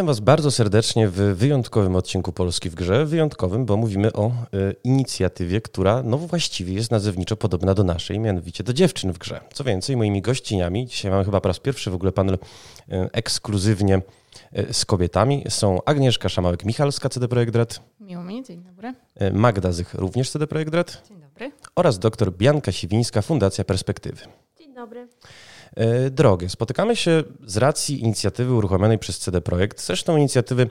Witam Was bardzo serdecznie w wyjątkowym odcinku Polski w Grze. Wyjątkowym, bo mówimy o y, inicjatywie, która no właściwie jest nazewniczo podobna do naszej, mianowicie do dziewczyn w grze. Co więcej, moimi gościniami, dzisiaj mamy chyba po raz pierwszy w ogóle panel y, ekskluzywnie y, z kobietami, są Agnieszka Szamałek-Michalska, CD Projekt Red. Miło mi, dzień dobry. Magda Zych, również CD Projekt Red. Dzień dobry. Oraz doktor Bianka Siwińska, Fundacja Perspektywy. Dzień dobry. E, drogie. Spotykamy się z racji inicjatywy uruchomionej przez CD Projekt, zresztą inicjatywy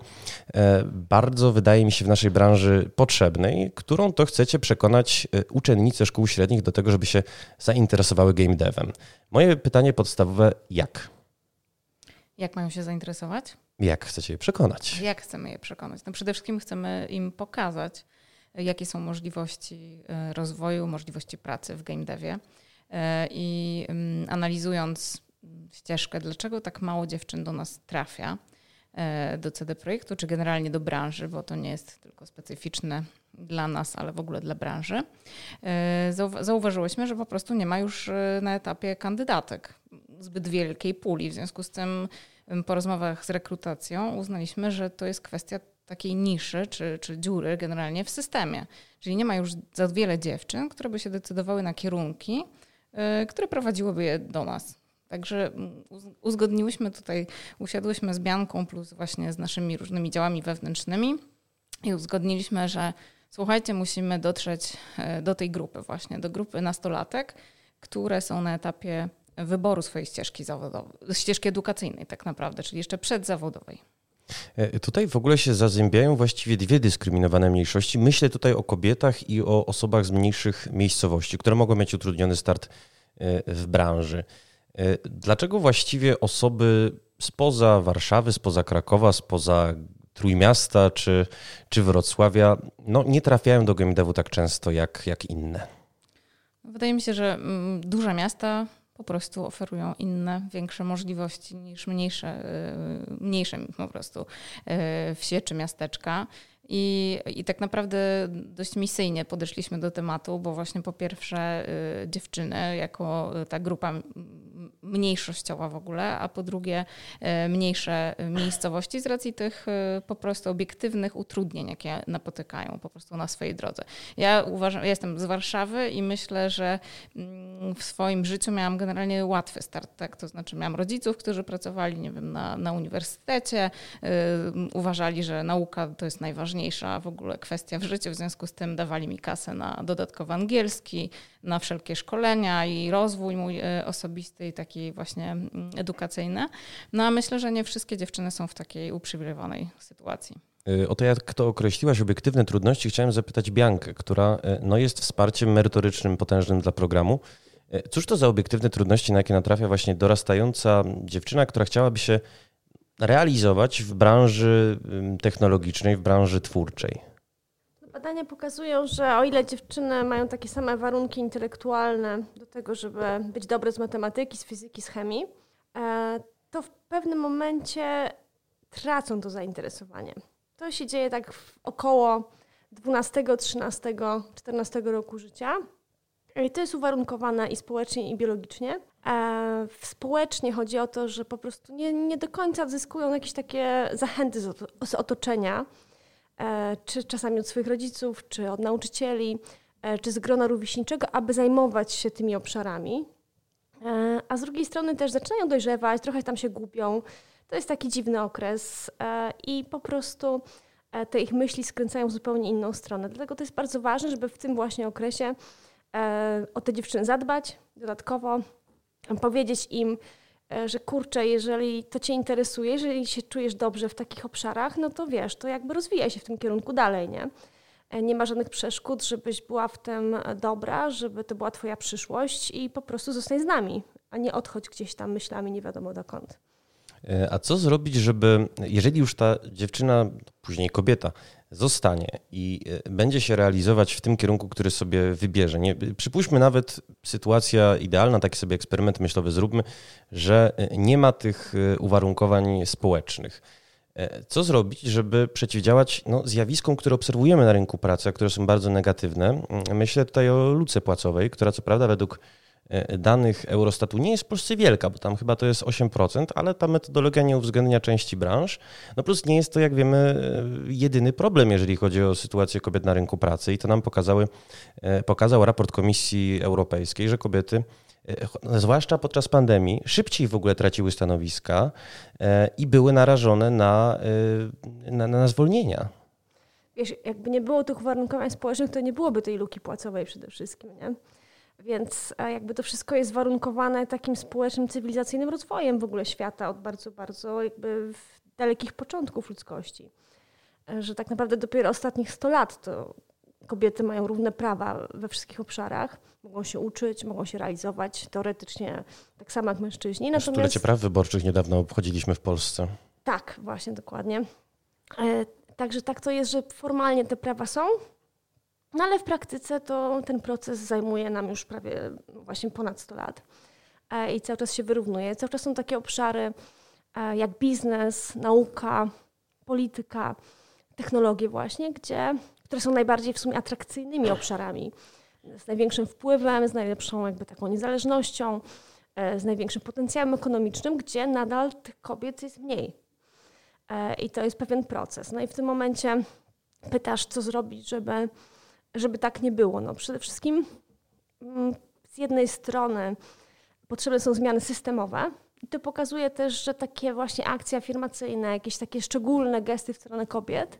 e, bardzo, wydaje mi się, w naszej branży potrzebnej, którą to chcecie przekonać e, uczennice szkół średnich do tego, żeby się zainteresowały game devem. Moje pytanie podstawowe, jak? Jak mają się zainteresować? Jak chcecie je przekonać? Jak chcemy je przekonać? No przede wszystkim chcemy im pokazać, jakie są możliwości rozwoju, możliwości pracy w game devie. E, i mm, analizując ścieżkę, dlaczego tak mało dziewczyn do nas trafia e, do CD Projektu, czy generalnie do branży, bo to nie jest tylko specyficzne dla nas, ale w ogóle dla branży, e, zauważyłyśmy, że po prostu nie ma już na etapie kandydatek zbyt wielkiej puli. W związku z tym po rozmowach z rekrutacją uznaliśmy, że to jest kwestia takiej niszy czy, czy dziury generalnie w systemie. Czyli nie ma już za wiele dziewczyn, które by się decydowały na kierunki, które prowadziłyby je do nas. Także mm, uzgodniłyśmy tutaj, usiadłyśmy z Bianką plus właśnie z naszymi różnymi działami wewnętrznymi i uzgodniliśmy, że słuchajcie, musimy dotrzeć e, do tej grupy właśnie, do grupy nastolatek, które są na etapie wyboru swojej ścieżki zawodowej, ścieżki edukacyjnej tak naprawdę, czyli jeszcze przedzawodowej. E, tutaj w ogóle się zazębiają właściwie dwie dyskryminowane mniejszości. Myślę tutaj o kobietach i o osobach z mniejszych miejscowości, które mogą mieć utrudniony start e, w branży. E, dlaczego właściwie osoby spoza Warszawy, spoza Krakowa, spoza Trójmiasta czy, czy Wrocławia no, nie trafiają do GMDW tak często jak, jak inne? Wydaje mi się, że mm, duże miasta po prostu oferują inne, większe możliwości niż mniejsze, y, mniejsze po prostu y, wsie czy miasteczka. I, I tak naprawdę dość misyjnie podeszliśmy do tematu, bo właśnie po pierwsze y, dziewczyny jako ta grupa mniejszościowa w ogóle, a po drugie y, mniejsze miejscowości z racji tych y, po prostu obiektywnych utrudnień, jakie napotykają po prostu na swojej drodze. Ja uważam, jestem z Warszawy i myślę, że mm, w swoim życiu miałam generalnie łatwy start, tak? To znaczy miałam rodziców, którzy pracowali, nie wiem, na, na uniwersytecie, uważali, że nauka to jest najważniejsza w ogóle kwestia w życiu, w związku z tym dawali mi kasę na dodatkowy angielski, na wszelkie szkolenia i rozwój mój e, osobisty i właśnie mm, edukacyjny. No a myślę, że nie wszystkie dziewczyny są w takiej uprzywilejowanej sytuacji. E, o to, jak to określiłaś obiektywne trudności, chciałem zapytać Biankę, która e, no, jest wsparciem merytorycznym, potężnym dla programu. Cóż to za obiektywne trudności, na jakie natrafia właśnie dorastająca dziewczyna, która chciałaby się realizować w branży technologicznej, w branży twórczej? Badania pokazują, że o ile dziewczyny mają takie same warunki intelektualne do tego, żeby być dobre z matematyki, z fizyki, z chemii, e, to w pewnym momencie tracą to zainteresowanie. To się dzieje tak około 12, 13, 14 roku życia. I to jest uwarunkowane i społecznie, i biologicznie. E, społecznie chodzi o to, że po prostu nie, nie do końca zyskują jakieś takie zachęty z, otoczenia, czy czasami od swoich rodziców, czy od nauczycieli, e, czy z grona rówieśniczego, aby zajmować się tymi obszarami. E, a z drugiej strony też zaczynają dojrzewać, trochę tam się gubią. To jest taki dziwny okres e, i po prostu e, te ich myśli skręcają w zupełnie inną stronę. Dlatego to jest bardzo ważne, żeby w tym właśnie okresie o te dziewczyny zadbać dodatkowo, powiedzieć im, e, że kurczę, jeżeli to Cię interesuje, jeżeli się czujesz dobrze w takich obszarach, no to wiesz, to jakby rozwijaj się w tym kierunku dalej, nie? E, nie ma żadnych przeszkód, żebyś była w tym dobra, żeby to była Twoja przyszłość i po prostu zostań z nami, a nie odchodź gdzieś tam myślami nie wiadomo dokąd. E, a co zrobić, żeby, jeżeli już ta dziewczyna, później kobieta, zostanie i e, będzie się realizować w tym kierunku, który sobie wybierze. Nie, przypuśćmy nawet sytuacja idealna, taki sobie eksperyment myślowy zróbmy, że e, nie ma tych uwarunkowań społecznych. Co zrobić, żeby przeciwdziałać no, zjawiskom, które obserwujemy na rynku pracy, a które są bardzo negatywne? Myślę tutaj o luce płacowej, która co prawda według e, danych Eurostatu nie jest w Polsce wielka, bo tam chyba to jest 8%, ale ta metodologia nie uwzględnia części branż. No plus nie jest to, jak wiemy, e, jedyny problem, jeżeli chodzi o sytuację kobiet na rynku pracy i to nam pokazały, pokazał raport Komisji Europejskiej, że kobiety zwłaszcza podczas pandemii, szybciej w ogóle traciły stanowiska i były narażone na, na, na zwolnienia jakby nie było tych uwarunkowań społecznych, to nie byłoby tej luki płacowej przede wszystkim, nie? Więc jakby to wszystko jest warunkowane takim społecznym, cywilizacyjnym rozwojem w ogóle świata od bardzo, bardzo jakby dalekich początków ludzkości. E, że tak naprawdę dopiero ostatnich 100 lat to kobiety mają równe prawa we wszystkich obszarach, mogą się uczyć, mogą się realizować teoretycznie tak samo jak mężczyźni. Natomiast... Stulecie praw wyborczych niedawno obchodziliśmy w Polsce. Tak, właśnie, dokładnie. E, Także tak to jest, że formalnie te prawa są, no ale w praktyce to ten proces zajmuje nam już prawie właśnie ponad 100 lat e, i cały czas się wyrównuje. Cały czas są takie obszary e, jak biznes, nauka, polityka, technologie właśnie, gdzie, które są najbardziej w sumie atrakcyjnymi obszarami, z największym wpływem, z najlepszą jakby taką niezależnością, e, z największym potencjałem ekonomicznym, gdzie nadal tych kobiet jest mniej. I to jest pewien proces. No i w tym momencie pytasz, co zrobić, żeby, żeby tak nie było. No przede wszystkim mm, z jednej strony potrzebne są zmiany systemowe, i to pokazuje też, że takie właśnie akcje afirmacyjne, jakieś takie szczególne gesty w stronę kobiet,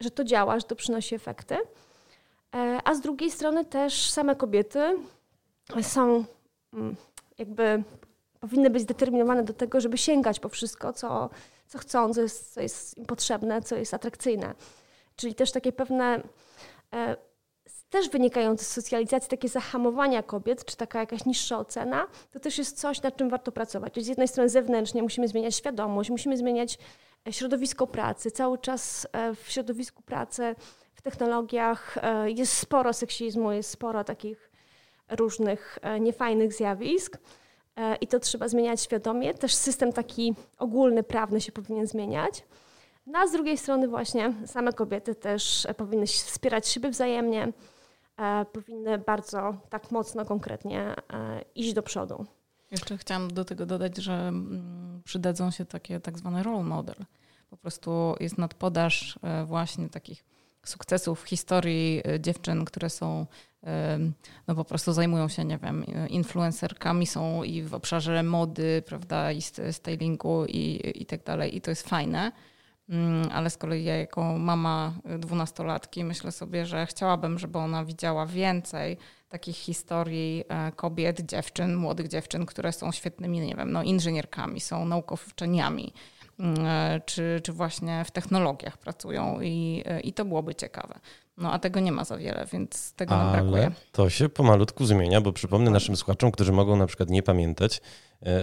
że to działa, że to przynosi efekty. E, a z drugiej strony też same kobiety są mm, jakby powinny być zdeterminowane do tego, żeby sięgać po wszystko, co, co chcą, co jest, co jest im potrzebne, co jest atrakcyjne. Czyli też takie pewne, e, też wynikające z socjalizacji, takie zahamowania kobiet, czy taka jakaś niższa ocena, to też jest coś, nad czym warto pracować. Z jednej strony zewnętrznie musimy zmieniać świadomość, musimy zmieniać e, środowisko pracy. Cały czas e, w środowisku pracy, w technologiach e, jest sporo seksizmu, jest sporo takich różnych niefajnych zjawisk. I to trzeba zmieniać świadomie. Też system taki ogólny, prawny się powinien zmieniać. No a z drugiej strony właśnie same kobiety też powinny wspierać siebie wzajemnie, powinny bardzo tak mocno, konkretnie iść do przodu. Jeszcze chciałam do tego dodać, że mm, przydadzą się takie tak zwane role model. Po prostu jest nadpodaż właśnie takich sukcesów w historii dziewczyn, które są no po prostu zajmują się, nie wiem, influencerkami, są i w obszarze mody, prawda, i stylingu i, i tak dalej. I to jest fajne. Mm, ale z kolei ja jako mama dwunastolatki myślę sobie, że chciałabym, żeby ona widziała więcej takich historii e, kobiet, dziewczyn, młodych dziewczyn, które są świetnymi, nie wiem, no, inżynierkami, są naukowczyniami, mm, e, czy, czy właśnie w technologiach pracują i, i to byłoby ciekawe. No a tego nie ma za wiele, więc tego Ale nam brakuje. To się pomalutku zmienia, bo przypomnę naszym słuchaczom, którzy mogą na przykład nie pamiętać,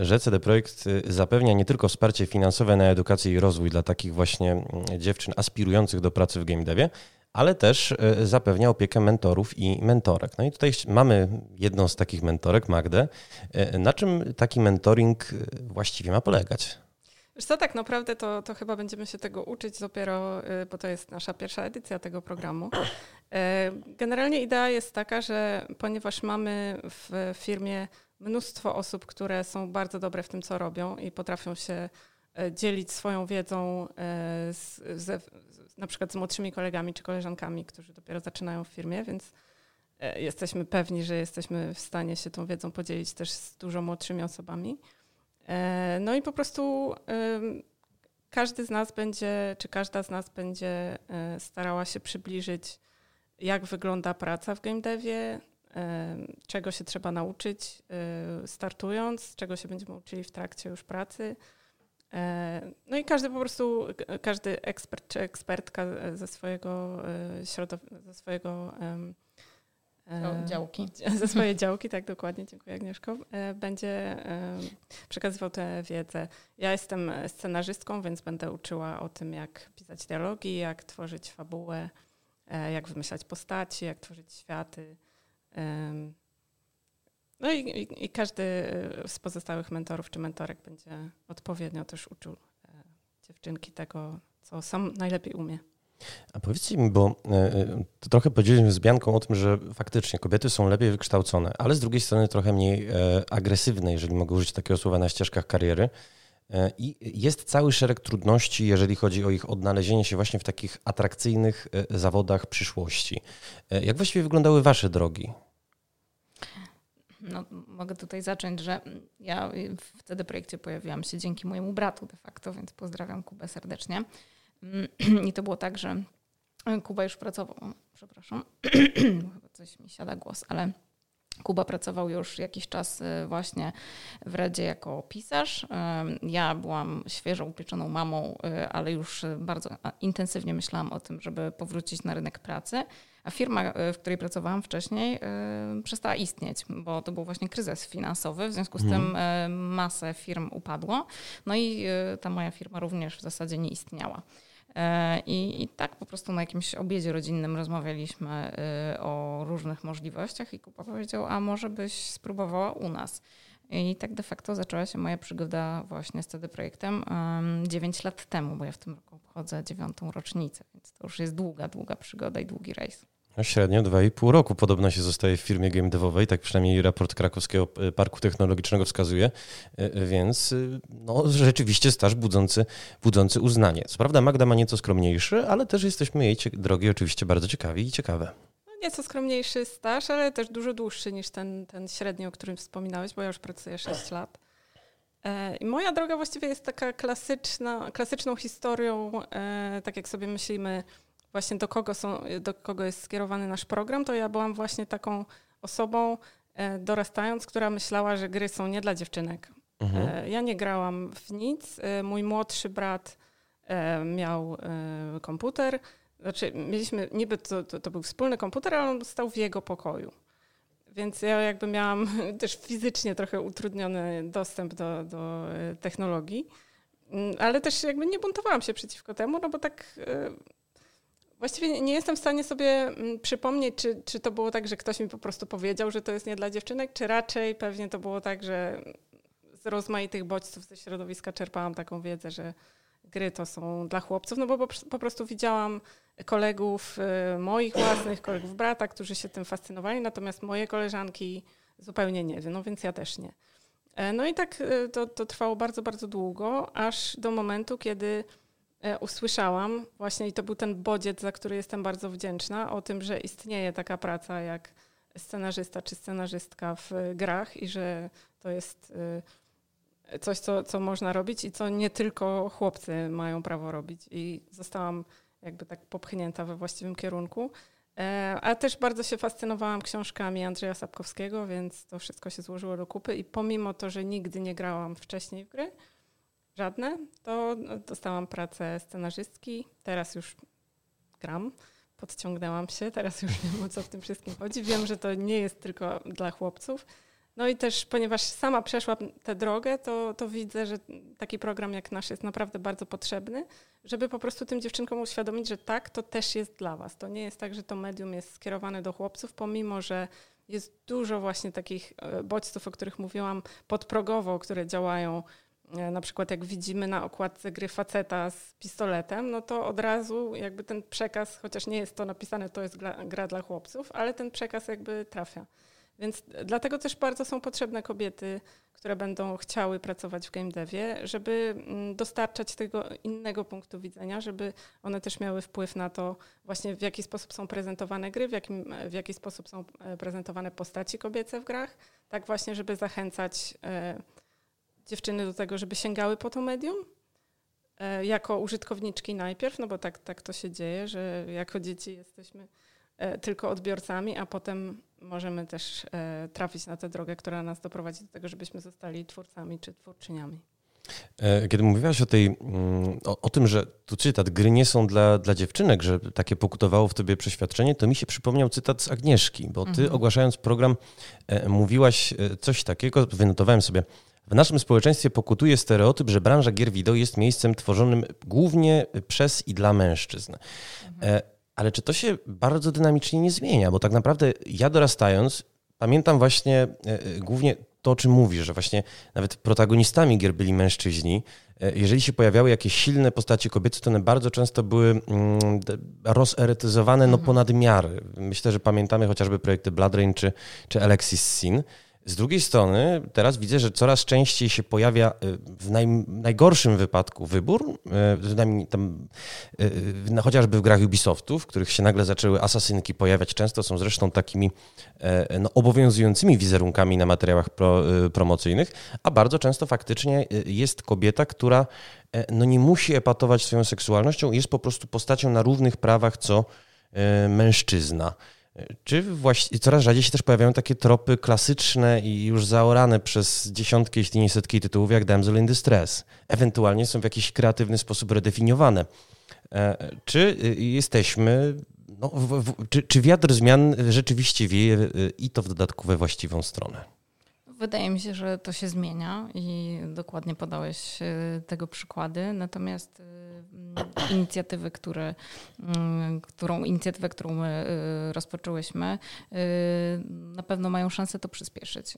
że CD Projekt e, zapewnia nie tylko wsparcie finansowe na edukację i rozwój dla takich właśnie mm, dziewczyn aspirujących do pracy w game devie, ale też e, zapewnia opiekę mentorów i mentorek. No i tutaj mamy jedną z takich mentorek, Magdę. Na czym taki mentoring właściwie ma polegać? Wiesz co, tak naprawdę to, to chyba będziemy się tego uczyć dopiero, bo to jest nasza pierwsza edycja tego programu. E, generalnie idea jest taka, że ponieważ mamy w firmie mnóstwo osób, które są bardzo dobre w tym, co robią i potrafią się e, dzielić swoją wiedzą e, z, z, na przykład z młodszymi kolegami czy koleżankami, którzy dopiero zaczynają w firmie, więc jesteśmy pewni, że jesteśmy w stanie się tą wiedzą podzielić też z dużo młodszymi osobami. E, no i po prostu każdy z nas będzie, czy każda z nas będzie e, starała się przybliżyć, jak wygląda praca w game devie, czego się trzeba nauczyć e, startując, czego się będziemy uczyli w trakcie już pracy. No i każdy po prostu, każdy ekspert czy ekspertka ze swojego środowiska, ze swojego E, działki. Ze swojej działki, tak dokładnie, dziękuję Agnieszko, e, będzie e, przekazywał tę wiedzę. Ja jestem scenarzystką, więc będę uczyła o tym, jak pisać dialogi, jak tworzyć fabułę, jak wymyślać postaci, jak tworzyć światy. No i, i, i każdy z pozostałych mentorów czy mentorek będzie odpowiednio też uczył dziewczynki tego, co sam najlepiej umie. A powiedzcie mi, bo to trochę powiedzieliśmy z Bianką o tym, że faktycznie kobiety są lepiej wykształcone, ale z drugiej strony trochę mniej agresywne, jeżeli mogę użyć takiego słowa, na ścieżkach kariery. I jest cały szereg trudności, jeżeli chodzi o ich odnalezienie się właśnie w takich atrakcyjnych zawodach przyszłości. Jak właściwie wyglądały Wasze drogi? No, mogę tutaj zacząć, że ja w CD Projekcie pojawiłam się dzięki mojemu bratu de facto, więc pozdrawiam Kubę serdecznie. I to było tak, że Kuba już pracował, przepraszam, chyba coś mi siada głos, ale Kuba pracował już jakiś czas y, właśnie w Radzie jako pisarz. Y, ja byłam świeżo upieczoną mamą, y, ale już bardzo intensywnie myślałam o tym, żeby powrócić na rynek pracy. A firma, w której pracowałam wcześniej, przestała istnieć, bo to był właśnie kryzys finansowy. W związku z tym mhm. masę firm upadło. No i ta moja firma również w zasadzie nie istniała. E, I, I, tak po prostu na jakimś obiedzie rodzinnym rozmawialiśmy e, o różnych możliwościach i Kuba powiedział, a może byś spróbowała u nas. I tak de facto zaczęła się moja przygoda właśnie z CD Projektem 9 lat temu, bo ja w tym roku obchodzę dziewiątą rocznicę, więc to już jest długa, długa przygoda i długi rejs. No średnio 2,5 roku podobno się zostaje w firmie game devowej, tak przynajmniej raport Krakowskiego e, Parku Technologicznego wskazuje, e, e, więc no, rzeczywiście staż budzący, budzący uznanie. Co prawda Magda ma nieco skromniejszy, ale też jesteśmy jej drogi oczywiście bardzo ciekawi i ciekawe. No, nieco skromniejszy staż, ale też dużo dłuższy niż ten, ten średni, o którym wspominałeś, bo ja już pracuję 6 lat. I moja droga właściwie jest taka klasyczna, klasyczną historią, tak jak sobie myślimy, właśnie do kogo, są, do kogo jest skierowany nasz program, to ja byłam właśnie taką osobą e, dorastając, która myślała, że gry są nie dla dziewczynek. Mhm. E, ja nie grałam w nic. E, mój młodszy brat miał komputer. Znaczy, mieliśmy, niby to, to, to był wspólny komputer, ale on stał w jego pokoju. Więc ja jakby miałam też fizycznie trochę utrudniony dostęp do, do technologii, mm, ale też jakby nie buntowałam się przeciwko temu, no bo tak Właściwie nie jestem w stanie sobie mm, przypomnieć, czy, czy to było tak, że ktoś mi po prostu powiedział, że to jest nie dla dziewczynek, czy raczej pewnie to było tak, że z rozmaitych bodźców ze środowiska czerpałam taką wiedzę, że gry to są dla chłopców, no bo po, po prostu widziałam kolegów y, moich własnych, kolegów brata, którzy się tym fascynowali, natomiast moje koleżanki zupełnie nie, no więc ja też nie. E, no i tak y, to, to trwało bardzo, bardzo długo, aż do momentu, kiedy usłyszałam właśnie i to był ten bodziec, za który jestem bardzo wdzięczna, o tym, że istnieje taka praca jak scenarzysta czy scenarzystka w grach i że to jest e, coś, co, co można robić i co nie tylko chłopcy mają prawo robić. I zostałam jakby tak popchnięta we właściwym kierunku. E, a też bardzo się fascynowałam książkami Andrzeja Sapkowskiego, więc to wszystko się złożyło do kupy i pomimo to, że nigdy nie grałam wcześniej w gry, żadne, to dostałam pracę scenarzystki. Teraz już gram, podciągnęłam się, teraz już wiem o co w tym wszystkim chodzi. Wiem, że to nie jest tylko dla chłopców. No i też, ponieważ sama przeszłam tę drogę, to, to widzę, że taki program jak nasz jest naprawdę bardzo potrzebny, żeby po prostu tym dziewczynkom uświadomić, że tak, to też jest dla was. To nie jest tak, że to medium jest skierowane do chłopców, pomimo że jest dużo właśnie takich e, bodźców, o których mówiłam, podprogowo, które działają na przykład jak widzimy na okładce gry faceta z pistoletem, no to od razu jakby ten przekaz, chociaż nie jest to napisane, to jest gra, dla chłopców, ale ten przekaz jakby trafia. Więc dlatego też bardzo są potrzebne kobiety, które będą chciały pracować w game devie, żeby mm, dostarczać tego innego punktu widzenia, żeby one też miały wpływ na to właśnie w jaki sposób są prezentowane gry, w, jakim, w jaki sposób są e, prezentowane postaci kobiece w grach, tak właśnie, żeby zachęcać e, dziewczyny do tego, żeby sięgały po to medium e, jako użytkowniczki najpierw, no bo tak, tak to się dzieje, że jako dzieci jesteśmy e, tylko odbiorcami, a potem możemy też e, trafić na tę drogę, która nas doprowadzi do tego, żebyśmy zostali twórcami czy twórczyniami. Kiedy mówiłaś o, tej, mm, o, o, tym, że tu cytat, gry nie są dla, dla dziewczynek, że takie pokutowało w tobie przeświadczenie, to mi się przypomniał cytat z Agnieszki, bo ty mhm. ogłaszając program mówiłaś coś takiego, wynotowałem sobie, w naszym społeczeństwie pokutuje stereotyp, że branża gier wideo jest miejscem tworzonym głównie przez i dla mężczyzn. Mhm. Ale czy to się bardzo dynamicznie nie zmienia? Bo tak naprawdę ja dorastając, pamiętam właśnie e, e, głównie to, o czym mówisz, że właśnie nawet protagonistami gier byli mężczyźni. jeżeli się pojawiały jakieś silne postacie kobiece, to one bardzo często były mm, roseretyzowane no, mhm. ponad miary. Myślę, że pamiętamy chociażby projekty Blood Rain czy, czy Alexis Sin. Z drugiej strony, teraz widzę, że coraz częściej się pojawia y, w naj, najgorszym wypadku wybór, y, tam, y, chociażby w grach Ubisoftu, w których się nagle zaczęły asasynki pojawiać, często są zresztą takimi e, no, obowiązującymi wizerunkami na materiałach pro, promocyjnych, a bardzo często faktycznie jest kobieta, która e, no, nie musi epatować swoją seksualnością, jest po prostu postacią na równych prawach co e, mężczyzna. Czy właśnie coraz rzadziej się też pojawiają takie tropy klasyczne i już zaorane przez dziesiątki, jeśli nie setki tytułów, jak Damsel in Distress? Ewentualnie są w jakiś kreatywny sposób redefiniowane. E, czy jesteśmy, no, w, w, czy, czy wiatr zmian rzeczywiście wieje e, i to w dodatku we właściwą stronę? Wydaje mi się, że to się zmienia i dokładnie podałeś e, tego przykłady. Natomiast inicjatywy, które, mm, którą, inicjatywę, którą my y, rozpoczęłyśmy, na pewno mają szansę to przyspieszyć.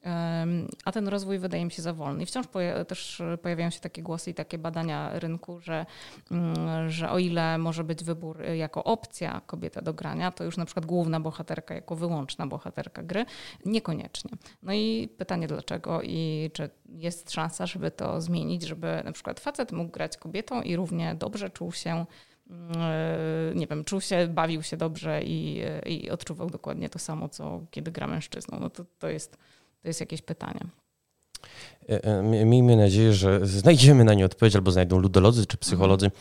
A ten rozwój wydaje mi się za wolny. Wciąż też pojawiają się takie głosy i takie badania rynku, że, mm, że o ile może być wybór jako opcja kobieta do grania, to już na przykład główna bohaterka jako wyłączna bohaterka gry niekoniecznie. No i pytanie dlaczego i czy jest szansa, żeby to zmienić, żeby na przykład facet mógł grać kobietą i równie dobrze czuł się mm, e, nie wiem, czuł się, bawił się dobrze i, i odczuwał dokładnie to samo, co kiedy gra mężczyzną. No to, to, jest, to jest jakieś pytanie. E, e, miejmy nadzieję, że znajdziemy na nie odpowiedź, albo znajdą ludolodzy czy psycholodzy.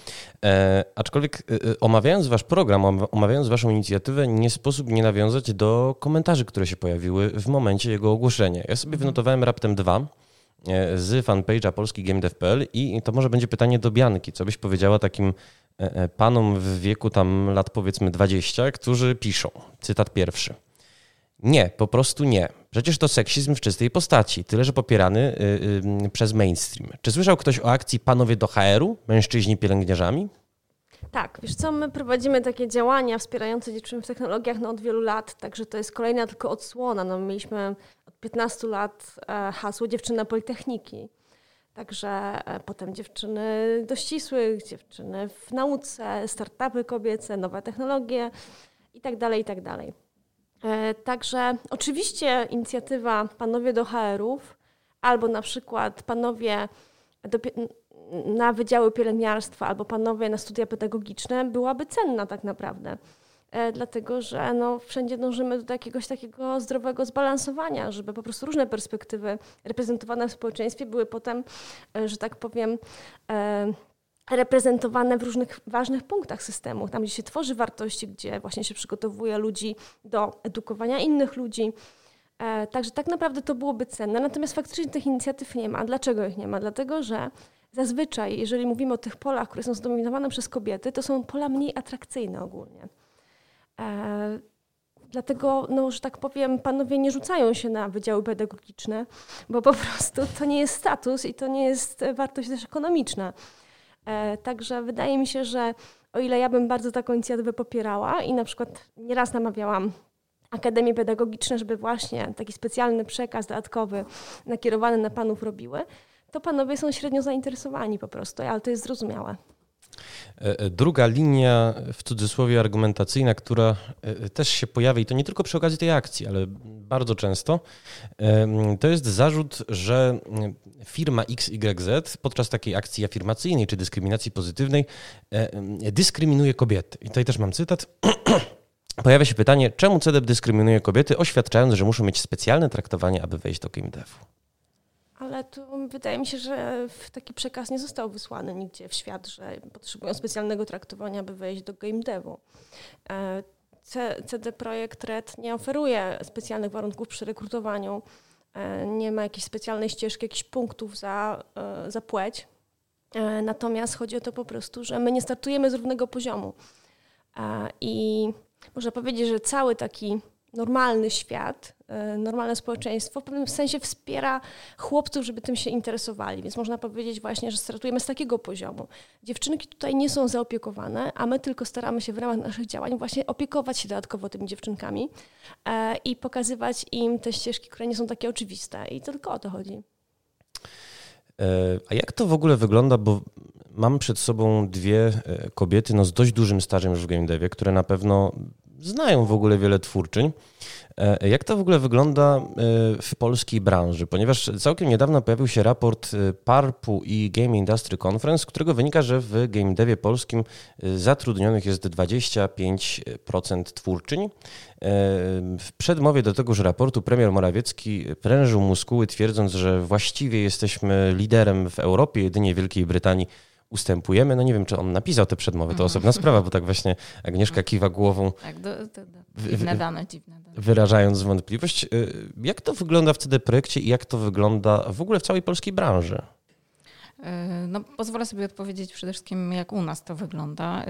E, aczkolwiek omawiając wasz program, omawiając waszą inicjatywę, nie sposób nie nawiązać do komentarzy, które się pojawiły w momencie jego ogłoszenia. Ja sobie wynotowałem raptem dwa. E, z fanpage'a polski GameDev.pl i to może będzie pytanie do Bianki. Co byś powiedziała takim e, e, panom w wieku tam lat powiedzmy 20, którzy piszą, cytat pierwszy. Nie, po prostu nie. Przecież to seksizm w czystej postaci, tyle że popierany y, y, przez mainstream. Czy słyszał ktoś o akcji Panowie do HR-u, mężczyźni pielęgniarzami? Tak, wiesz co, my prowadzimy takie działania wspierające dziewczyny w technologiach no, od wielu lat, także to jest kolejna tylko odsłona. No, mieliśmy 15 lat e, hasło dziewczyna Politechniki. Także e, potem dziewczyny do ścisłych, dziewczyny w nauce, startupy kobiece, nowe technologie itd. Tak itd. Tak e, także oczywiście inicjatywa Panowie do HR-ów albo na przykład Panowie do, na Wydziały Pielęgniarstwa albo Panowie na studia pedagogiczne byłaby cenna tak naprawdę. E, dlatego że no, wszędzie dążymy do jakiegoś takiego zdrowego zbalansowania, żeby po prostu różne perspektywy reprezentowane w społeczeństwie były potem, e, że tak powiem, e, reprezentowane w różnych ważnych punktach systemu, tam gdzie się tworzy wartości, gdzie właśnie się przygotowuje ludzi do edukowania innych ludzi. Także tak naprawdę to byłoby cenne, natomiast faktycznie tych inicjatyw nie ma. Dlaczego ich nie ma? Dlatego, że zazwyczaj, jeżeli mówimy o tych polach, które są zdominowane przez kobiety, to są pola mniej atrakcyjne ogólnie. E, dlatego, no, że tak powiem, panowie nie rzucają się na wydziały pedagogiczne, bo po prostu to nie jest status i to nie jest wartość też ekonomiczna. E, także wydaje mi się, że o ile ja bym bardzo taką inicjatywę popierała i na przykład nieraz namawiałam akademie pedagogiczne, żeby właśnie taki specjalny przekaz dodatkowy nakierowany na panów robiły, to panowie są średnio zainteresowani po prostu, ale to jest zrozumiałe. E, e, druga linia, w cudzysłowie argumentacyjna, która e, też się pojawia, i to nie tylko przy okazji tej akcji, ale bardzo często, to jest zarzut, że firma XYZ podczas takiej akcji afirmacyjnej czy dyskryminacji pozytywnej dyskryminuje kobiety. I tutaj też mam cytat. Pojawia się pytanie, czemu CDEP dyskryminuje kobiety, oświadczając, że muszą mieć specjalne traktowanie, aby wejść do game devu ale tu wydaje mi się, że taki przekaz nie został wysłany nigdzie w świat, że potrzebują specjalnego traktowania, by wejść do game devu. E, CD Projekt Red nie oferuje specjalnych warunków przy rekrutowaniu, e, nie ma jakiejś specjalnej ścieżki, jakichś punktów za, e, za płeć. Natomiast chodzi o to po prostu, że my nie startujemy z równego poziomu. I można powiedzieć, że cały taki normalny świat, e, normalne społeczeństwo w pewnym sensie wspiera chłopców, żeby tym się interesowali. Więc można powiedzieć właśnie, że startujemy z takiego poziomu. Dziewczynki tutaj nie są zaopiekowane, a my tylko staramy się w ramach naszych działań właśnie opiekować się dodatkowo tymi dziewczynkami e, i pokazywać im te ścieżki, które nie są takie oczywiste. I to tylko o to chodzi. A jak to w ogóle wygląda, bo mam przed sobą dwie kobiety no, z dość dużym stażem już w game devie, które na pewno znają w ogóle wiele twórczyń. E, jak to w ogóle wygląda e, w polskiej branży? Ponieważ całkiem niedawno pojawił się raport e, PARP-u i Game Industry Conference, z którego wynika, że w game devie polskim zatrudnionych jest 25% twórczyń. W przedmowie do tegoż raportu premier Morawiecki prężył muskuły, twierdząc, że właściwie jesteśmy liderem w Europie, jedynie Wielkiej Brytanii ustępujemy. No nie wiem, czy on napisał te przedmowy, to osobna sprawa, bo tak właśnie Agnieszka kiwa głową. Tak, do, do, do. dziwne dane, dziwne dane. Wyrażając wątpliwość. Y, jak to wygląda w CD Projekcie i jak to wygląda w ogóle w całej polskiej branży? E, no, pozwolę sobie odpowiedzieć przede wszystkim, jak u nas to wygląda. E,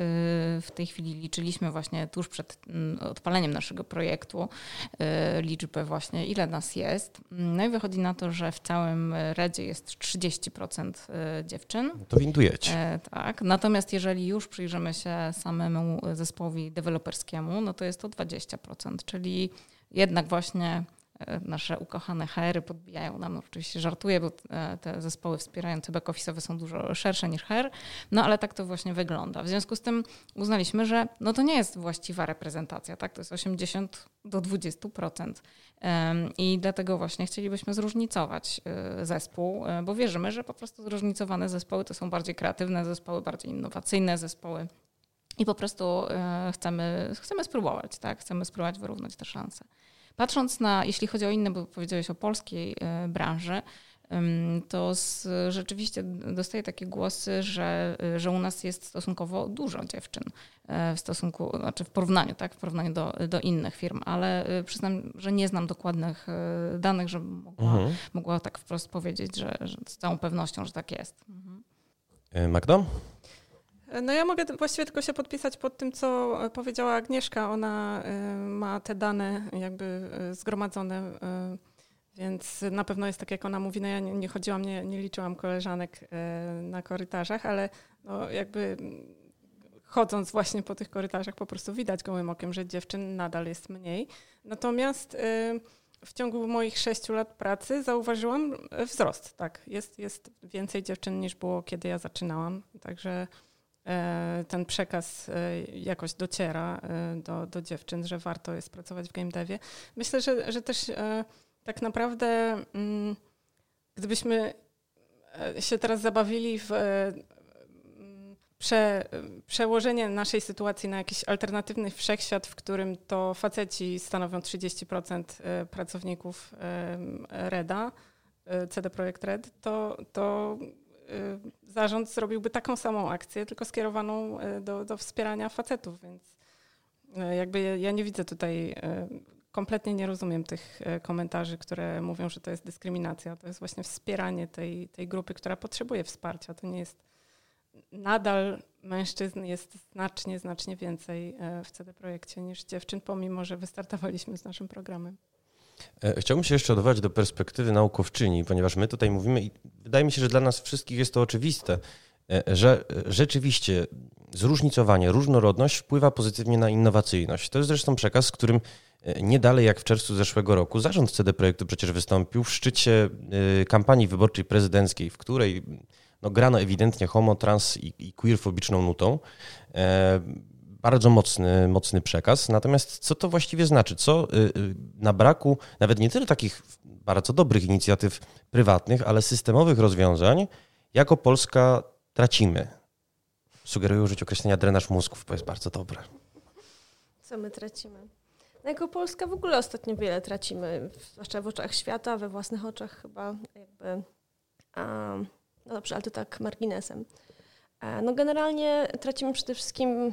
w tej chwili liczyliśmy właśnie tuż przed mm, odpaleniem naszego projektu e, liczbę właśnie, ile nas jest. No i wychodzi na to, że w całym Redzie jest 30% dziewczyn. To windujecie. Tak. Natomiast jeżeli już przyjrzymy się samemu zespołowi deweloperskiemu, no to jest to 20%, czyli jednak właśnie nasze ukochane HR-y podbijają nam. No, oczywiście żartuję, bo e, te zespoły wspierające back-office'owe są dużo szersze niż HR, no ale tak to właśnie wygląda. W związku z tym uznaliśmy, że no to nie jest właściwa reprezentacja, tak? To jest 80 do 20%. I dlatego właśnie chcielibyśmy zróżnicować e, zespół, bo wierzymy, że po prostu zróżnicowane zespoły to są bardziej kreatywne zespoły, bardziej innowacyjne zespoły. I po prostu chcemy, chcemy spróbować, tak? Chcemy spróbować wyrównać te szanse. Patrząc na, jeśli chodzi o inne, bo powiedziałeś o polskiej e, branży, to z, rzeczywiście dostaję takie głosy, że, że u nas jest stosunkowo dużo dziewczyn e, w stosunku, znaczy w porównaniu, tak, w porównaniu do, do innych firm, ale e, przyznam, że nie znam dokładnych danych, żebym mogła, mhm. mogła tak wprost powiedzieć, że, że z całą pewnością, że tak jest. Mhm. Magda? No ja mogę właściwie tylko się podpisać pod tym, co powiedziała Agnieszka. Ona y, ma te dane jakby y, zgromadzone, więc na pewno jest tak, jak ona mówi. No ja nie, chodziłam, nie, nie liczyłam koleżanek na korytarzach, ale no jakby chodząc właśnie po tych korytarzach po prostu widać gołym okiem, że dziewczyn nadal jest mniej. Natomiast w ciągu moich sześciu lat pracy zauważyłam wzrost. Tak, jest, jest więcej dziewczyn niż było, kiedy ja zaczynałam. Także E, ten przekaz e, jakoś dociera e, do, do dziewczyn, że warto jest pracować w game devie. Myślę, że, że też tak naprawdę mm, gdybyśmy się teraz zabawili w prze, przełożenie naszej sytuacji na jakiś alternatywny wszechświat, w którym to faceci stanowią 30% pracowników REDA, CD Projekt Red, to, to zarząd zrobiłby taką samą akcję, tylko skierowaną y, do, do wspierania facetów, więc y, jakby ja nie widzę tutaj, kompletnie nie rozumiem tych komentarzy, które mówią, że to jest dyskryminacja. To jest właśnie wspieranie tej, tej grupy, która potrzebuje wsparcia. To nie jest nadal mężczyzn jest znacznie, znacznie więcej w CD Projekcie niż dziewczyn, pomimo że wystartowaliśmy z naszym programem. E, chciałbym się jeszcze odwołać do perspektywy naukowczyni, ponieważ my tutaj mówimy i wydaje mi się, że dla nas wszystkich jest to oczywiste, e, że rzeczywiście zróżnicowanie, różnorodność wpływa pozytywnie na innowacyjność. To jest zresztą przekaz, z którym e, nie dalej jak w czerwcu zeszłego roku zarząd CD Projektu przecież wystąpił w szczycie kampanii wyborczej prezydenckiej, w której no, grano ewidentnie homo, trans i, i queerfobiczną nutą bardzo mocny, mocny przekaz. Natomiast co to właściwie znaczy? Co y, y, na braku nawet nie tyle takich bardzo dobrych inicjatyw prywatnych, ale systemowych rozwiązań, jako Polska tracimy? Sugeruję użyć określenia drenaż mózgów, bo jest bardzo dobre. Co my tracimy? No jako Polska w ogóle ostatnio wiele tracimy, zwłaszcza w oczach świata, we własnych oczach chyba jakby. Um, no dobrze, ale to tak marginesem. E, no generalnie tracimy przede wszystkim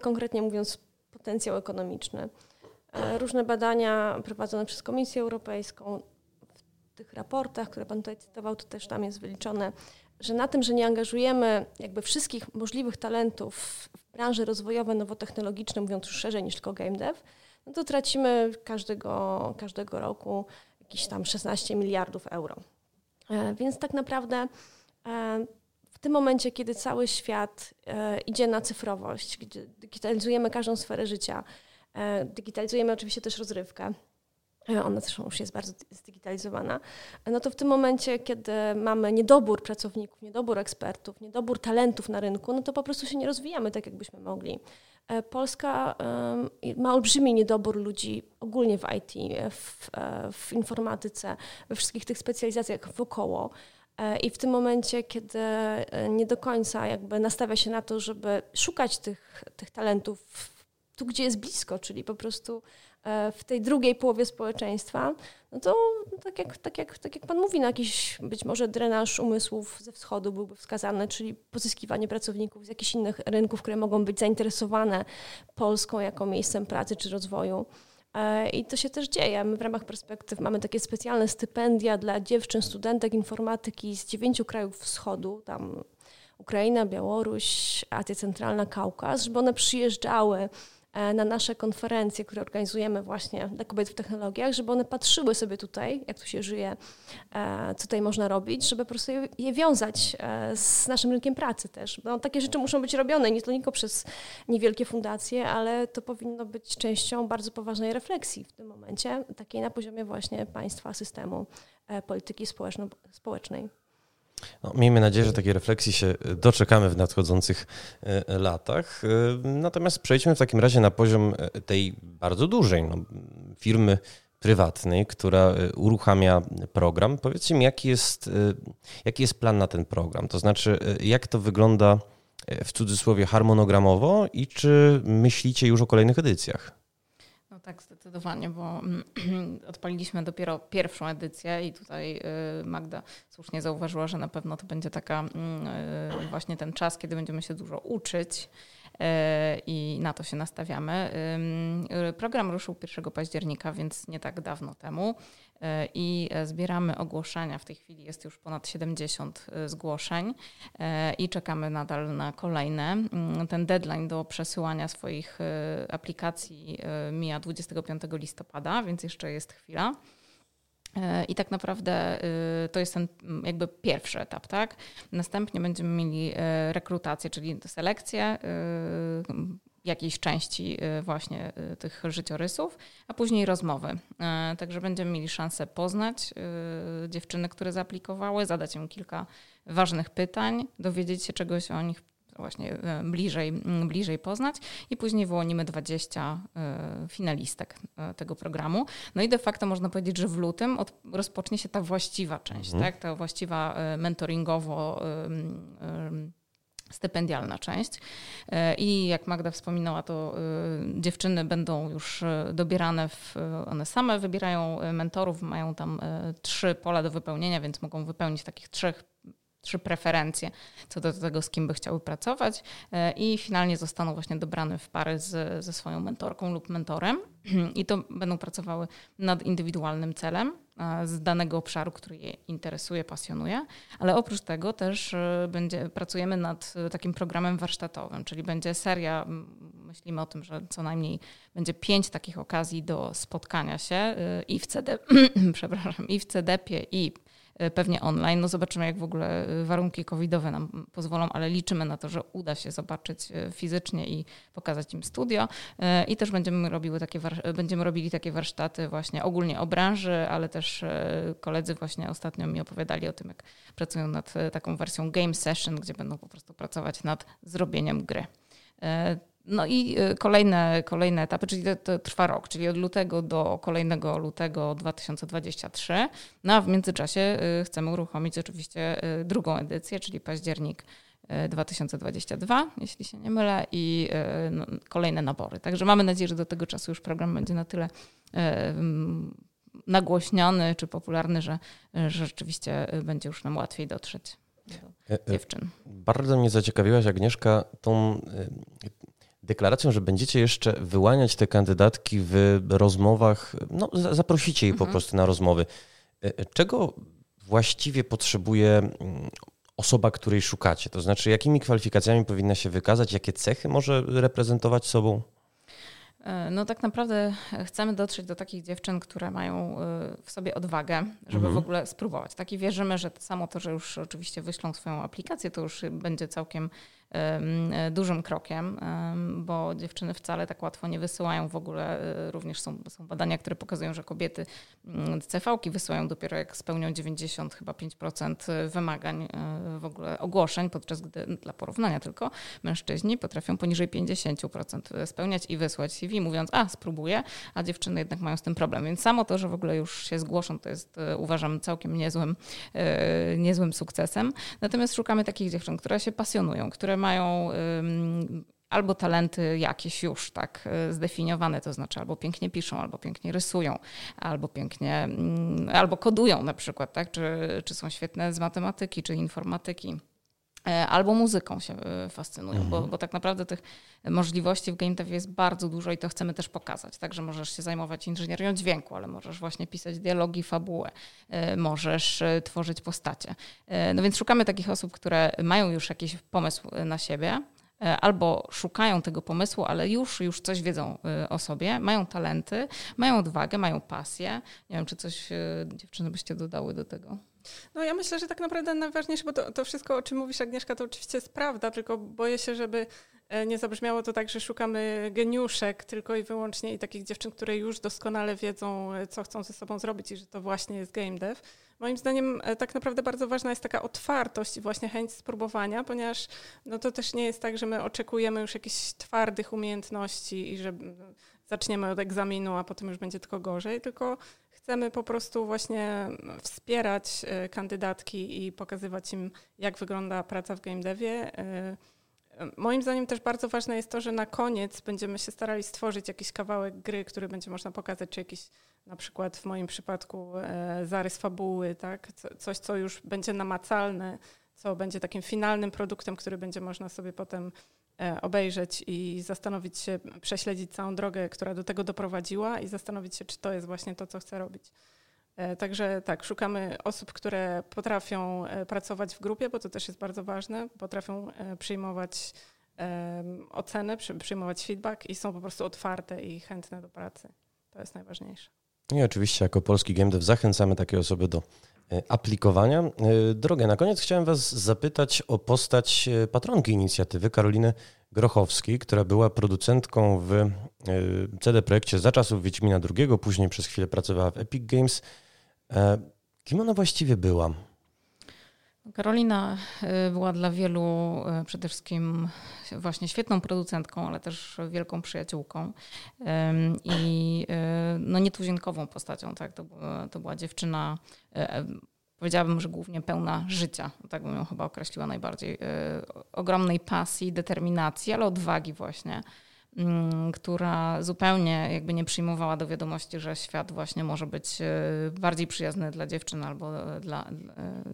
konkretnie mówiąc potencjał ekonomiczny. E, różne badania prowadzone przez Komisję Europejską, w tych raportach, które Pan tutaj cytował, to też tam jest wyliczone, że na tym, że nie angażujemy jakby wszystkich możliwych talentów w branży rozwojowe, nowotechnologiczne, mówiąc już szerzej niż tylko game dev, no to tracimy każdego, każdego roku jakieś tam 16 miliardów euro. E, więc tak naprawdę e, tym momencie, kiedy cały świat e, idzie na cyfrowość, gdzie digitalizujemy każdą sferę życia, e, digitalizujemy oczywiście też rozrywkę, ona zresztą już jest bardzo zdigitalizowana, no to w tym momencie, kiedy mamy niedobór pracowników, niedobór ekspertów, niedobór talentów na rynku, no to po prostu się nie rozwijamy tak, jakbyśmy mogli. E, Polska ma olbrzymi niedobór ludzi ogólnie w IT, w, e, w informatyce, we wszystkich tych specjalizacjach wokoło. E, I w tym momencie, kiedy nie do końca jakby nastawia się na to, żeby szukać tych, tych talentów tu, gdzie jest blisko, czyli po prostu w tej drugiej połowie społeczeństwa, no to tak jak, tak, jak, tak jak Pan mówi, na no jakiś być może drenaż umysłów ze wschodu byłby wskazany, czyli pozyskiwanie pracowników z jakichś innych rynków, które mogą być zainteresowane Polską jako miejscem pracy czy rozwoju. E, I to się też dzieje. My w ramach perspektyw mamy takie specjalne stypendia dla dziewczyn, studentek informatyki z dziewięciu krajów wschodu, tam Ukraina, Białoruś, Azja Centralna, Kaukaz, żeby one przyjeżdżały na nasze konferencje, które organizujemy właśnie dla kobiet w technologiach, żeby one patrzyły sobie tutaj, jak tu się żyje, e, co tutaj można robić, żeby po prostu je wiązać e, z naszym rynkiem pracy też. Bo takie rzeczy muszą być robione, nie tylko przez niewielkie fundacje, ale to powinno być częścią bardzo poważnej refleksji w tym momencie, takiej na poziomie właśnie państwa, systemu polityki społeczno-społecznej. No, miejmy nadzieję, że takiej refleksji się e, doczekamy w nadchodzących e, latach. E, natomiast przejdźmy w takim razie na poziom tej bardzo dużej no, firmy prywatnej, która uruchamia program. Powiedzcie mi, jaki jest, jaki jest plan na ten program? To znaczy, jak to wygląda w cudzysłowie harmonogramowo i czy myślicie już o kolejnych edycjach? Tak, zdecydowanie, bo odpaliliśmy dopiero pierwszą edycję i tutaj y, Magda słusznie zauważyła, że na pewno to będzie taka mm, y, właśnie ten czas, kiedy będziemy się dużo uczyć y, i na to się nastawiamy. Program ruszył 1 października, więc nie tak dawno temu. E, i e, zbieramy ogłoszenia. W tej chwili jest już ponad 70 e, zgłoszeń i czekamy nadal na kolejne. Mm, ten deadline do przesyłania swoich aplikacji mija 25 listopada, więc jeszcze jest chwila. I tak naprawdę to jest ten jakby pierwszy etap, tak? Następnie będziemy mieli rekrutację, czyli selekcję jakiejś części y, właśnie y, tych życiorysów, a później rozmowy. Y, także będziemy mieli szansę poznać dziewczyny, które zaaplikowały, zadać im kilka ważnych pytań, dowiedzieć się czegoś o nich właśnie bliżej, bliżej poznać i później wyłonimy 20 finalistek tego programu. No i de facto można powiedzieć, że w lutym od, rozpocznie się ta właściwa część, mhm. tak? ta właściwa mentoringowo stypendialna część. E, I jak Magda wspominała, to e, dziewczyny będą już e, dobierane, w, one same wybierają mentorów, mają tam trzy pola do wypełnienia, więc mogą wypełnić takich trzech trzy preferencje co do tego, z kim by chciały pracować i finalnie zostaną właśnie dobrane w pary z, ze swoją mentorką lub mentorem. I to będą pracowały nad indywidualnym celem z danego obszaru, który je interesuje, pasjonuje, ale oprócz tego też e, będzie, pracujemy nad e, takim programem warsztatowym, czyli będzie seria, myślimy o tym, że co najmniej będzie pięć takich okazji do spotkania się e, i w CD, przepraszam, i w CDP-ie i E, pewnie online. No zobaczymy, jak w ogóle e, warunki covidowe nam pozwolą, ale liczymy na to, że uda się zobaczyć e, fizycznie i pokazać im studio. I też będziemy, robiły takie, będziemy robili takie warsztaty właśnie ogólnie o branży, ale też koledzy właśnie ostatnio mi opowiadali o tym, jak pracują nad taką wersją game session, gdzie będą po prostu pracować nad zrobieniem gry. No i y, kolejne, kolejne etapy, czyli to, to, trwa rok, czyli od lutego do kolejnego lutego 2023. No a w międzyczasie y, chcemy uruchomić oczywiście y, drugą edycję, czyli październik 2022, jeśli się nie mylę, i no, kolejne nabory. Także mamy nadzieję, że do tego czasu już program będzie na tyle nagłośniony czy popularny, że, że rzeczywiście będzie już nam łatwiej dotrzeć do e, e, dziewczyn. Bardzo mnie zaciekawiłaś, Agnieszka, tą deklaracją, że będziecie jeszcze wyłaniać te kandydatki w rozmowach, no zaprosicie je mhm. po prostu na rozmowy. E, e, czego właściwie potrzebuje mm, osoba, której szukacie? To znaczy, jakimi kwalifikacjami powinna się wykazać, jakie cechy może reprezentować sobą? E, no tak naprawdę chcemy dotrzeć do takich dziewczyn, które mają w sobie odwagę, żeby mhm. w ogóle spróbować. Tak i wierzymy, że samo to, że już oczywiście wyślą swoją aplikację, to już będzie całkiem dużym krokiem, bo dziewczyny wcale tak łatwo nie wysyłają w ogóle. E, również są, są badania, które pokazują, że kobiety mm, CV-ki wysyłają dopiero jak spełnią 90 chyba 5% wymagań e, w ogóle ogłoszeń, podczas gdy dla porównania tylko mężczyźni potrafią poniżej 50% spełniać i wysłać CV, mówiąc, a spróbuję, a dziewczyny jednak mają z tym problem. Więc samo to, że w ogóle już się zgłoszą, to jest e, uważam całkiem niezłym, niezłym sukcesem. Natomiast szukamy takich dziewczyn, które się pasjonują, które mają albo talenty jakieś już tak y, zdefiniowane, to znaczy albo pięknie piszą, albo pięknie rysują, albo pięknie, mm, albo kodują na przykład, tak? czy, czy są świetne z matematyki, czy informatyki. E, albo muzyką się y, fascynują, mhm. bo, bo tak naprawdę tych możliwości w game dev jest bardzo dużo i to chcemy też pokazać. Także możesz się zajmować inżynierią dźwięku, ale możesz właśnie pisać dialogi, fabułę, e, możesz e, tworzyć postacie. No więc szukamy takich osób, które mają już jakiś pomysł na siebie, albo szukają tego pomysłu, ale już, już coś wiedzą o sobie, mają talenty, mają odwagę, mają pasję. Nie wiem, czy coś dziewczyny byście dodały do tego. No ja myślę, że tak naprawdę najważniejsze, bo to, to wszystko, o czym mówisz Agnieszka, to oczywiście jest prawda, tylko boję się, żeby e, nie zabrzmiało to tak, że szukamy geniuszek tylko i wyłącznie i takich dziewczyn, które już doskonale wiedzą, e, co chcą ze sobą zrobić i że to właśnie jest game dev. Moim zdaniem e, tak naprawdę bardzo ważna jest taka otwartość i właśnie chęć spróbowania, ponieważ no to też nie jest tak, że my oczekujemy już jakichś twardych umiejętności i że zaczniemy od egzaminu, a potem już będzie tylko gorzej, tylko chcemy po prostu właśnie wspierać e, kandydatki i pokazywać im, jak wygląda praca w game devie. E, moim zdaniem też bardzo ważne jest to, że na koniec będziemy się starali stworzyć jakiś kawałek gry, który będzie można pokazać, czy jakiś na przykład w moim przypadku e, zarys fabuły, tak? coś, co już będzie namacalne, co będzie takim finalnym produktem, który będzie można sobie potem E, obejrzeć i zastanowić się, prześledzić całą drogę, która do tego doprowadziła i zastanowić się, czy to jest właśnie to, co chcę robić. E, także tak, szukamy osób, które potrafią e, pracować w grupie, bo to też jest bardzo ważne, potrafią przyjmować oceny, przyjmować feedback i są po prostu otwarte i chętne do pracy. To jest najważniejsze. I oczywiście jako polski game dev zachęcamy takie osoby do E, aplikowania. E, Drogę, na koniec chciałem Was zapytać o postać e, patronki inicjatywy, Karoliny Grochowskiej, która była producentką w CD Projekcie za czasów Wiedźmina II, później przez chwilę pracowała w Epic Games. Kim ona właściwie była? Karolina była dla wielu przede wszystkim właśnie świetną producentką, ale też wielką przyjaciółką i no nietuzinkową postacią. Tak? To, to była dziewczyna, e, powiedziałabym, że głównie pełna życia, tak bym ją chyba określiła najbardziej, e, ogromnej pasji, determinacji, ale odwagi właśnie. Mm, która zupełnie jakby nie przyjmowała do wiadomości, że świat właśnie może być e, bardziej przyjazny dla dziewczyn albo dla,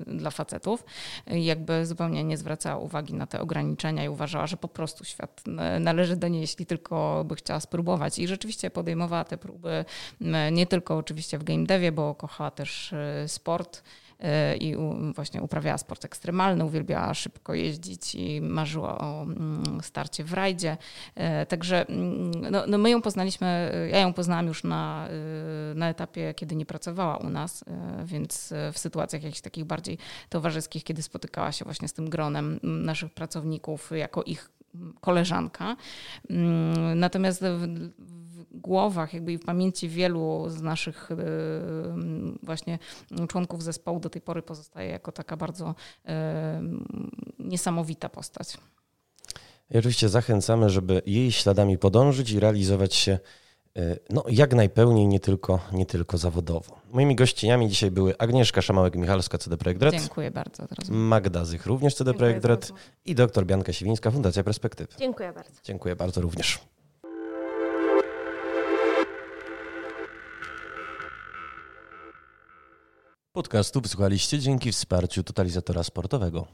e, dla facetów. Jakby zupełnie nie zwracała uwagi na te ograniczenia i uważała, że po prostu świat należy do niej, jeśli tylko by chciała spróbować. I rzeczywiście podejmowała te próby nie tylko oczywiście w game devie, bo kochała też e, sport i właśnie uprawiała sport ekstremalny, uwielbiała szybko jeździć i marzyła o mm, starcie w rajdzie. E, także mm, no, no my ją poznaliśmy, ja ją poznałam już na, e, na etapie, kiedy nie pracowała u nas, e, więc w sytuacjach jakichś takich bardziej towarzyskich, kiedy spotykała się właśnie z tym gronem naszych pracowników jako ich koleżanka. Mm, natomiast głowach, jakby i w pamięci wielu z naszych y, właśnie członków zespołu do tej pory pozostaje jako taka bardzo y, niesamowita postać. I oczywiście zachęcamy, żeby jej śladami podążyć i realizować się y, no, jak najpełniej, nie tylko, nie tylko zawodowo. Moimi gościniami dzisiaj były Agnieszka Szamałek-Michalska, CD Projekt Red. Dziękuję bardzo. Magda Zych, również CD Projekt Red i doktor Bianka Siwińska, Fundacja Perspektywy. Dziękuję bardzo. Dziękuję bardzo również. Podcastu wysłuchaliście dzięki wsparciu Totalizatora Sportowego.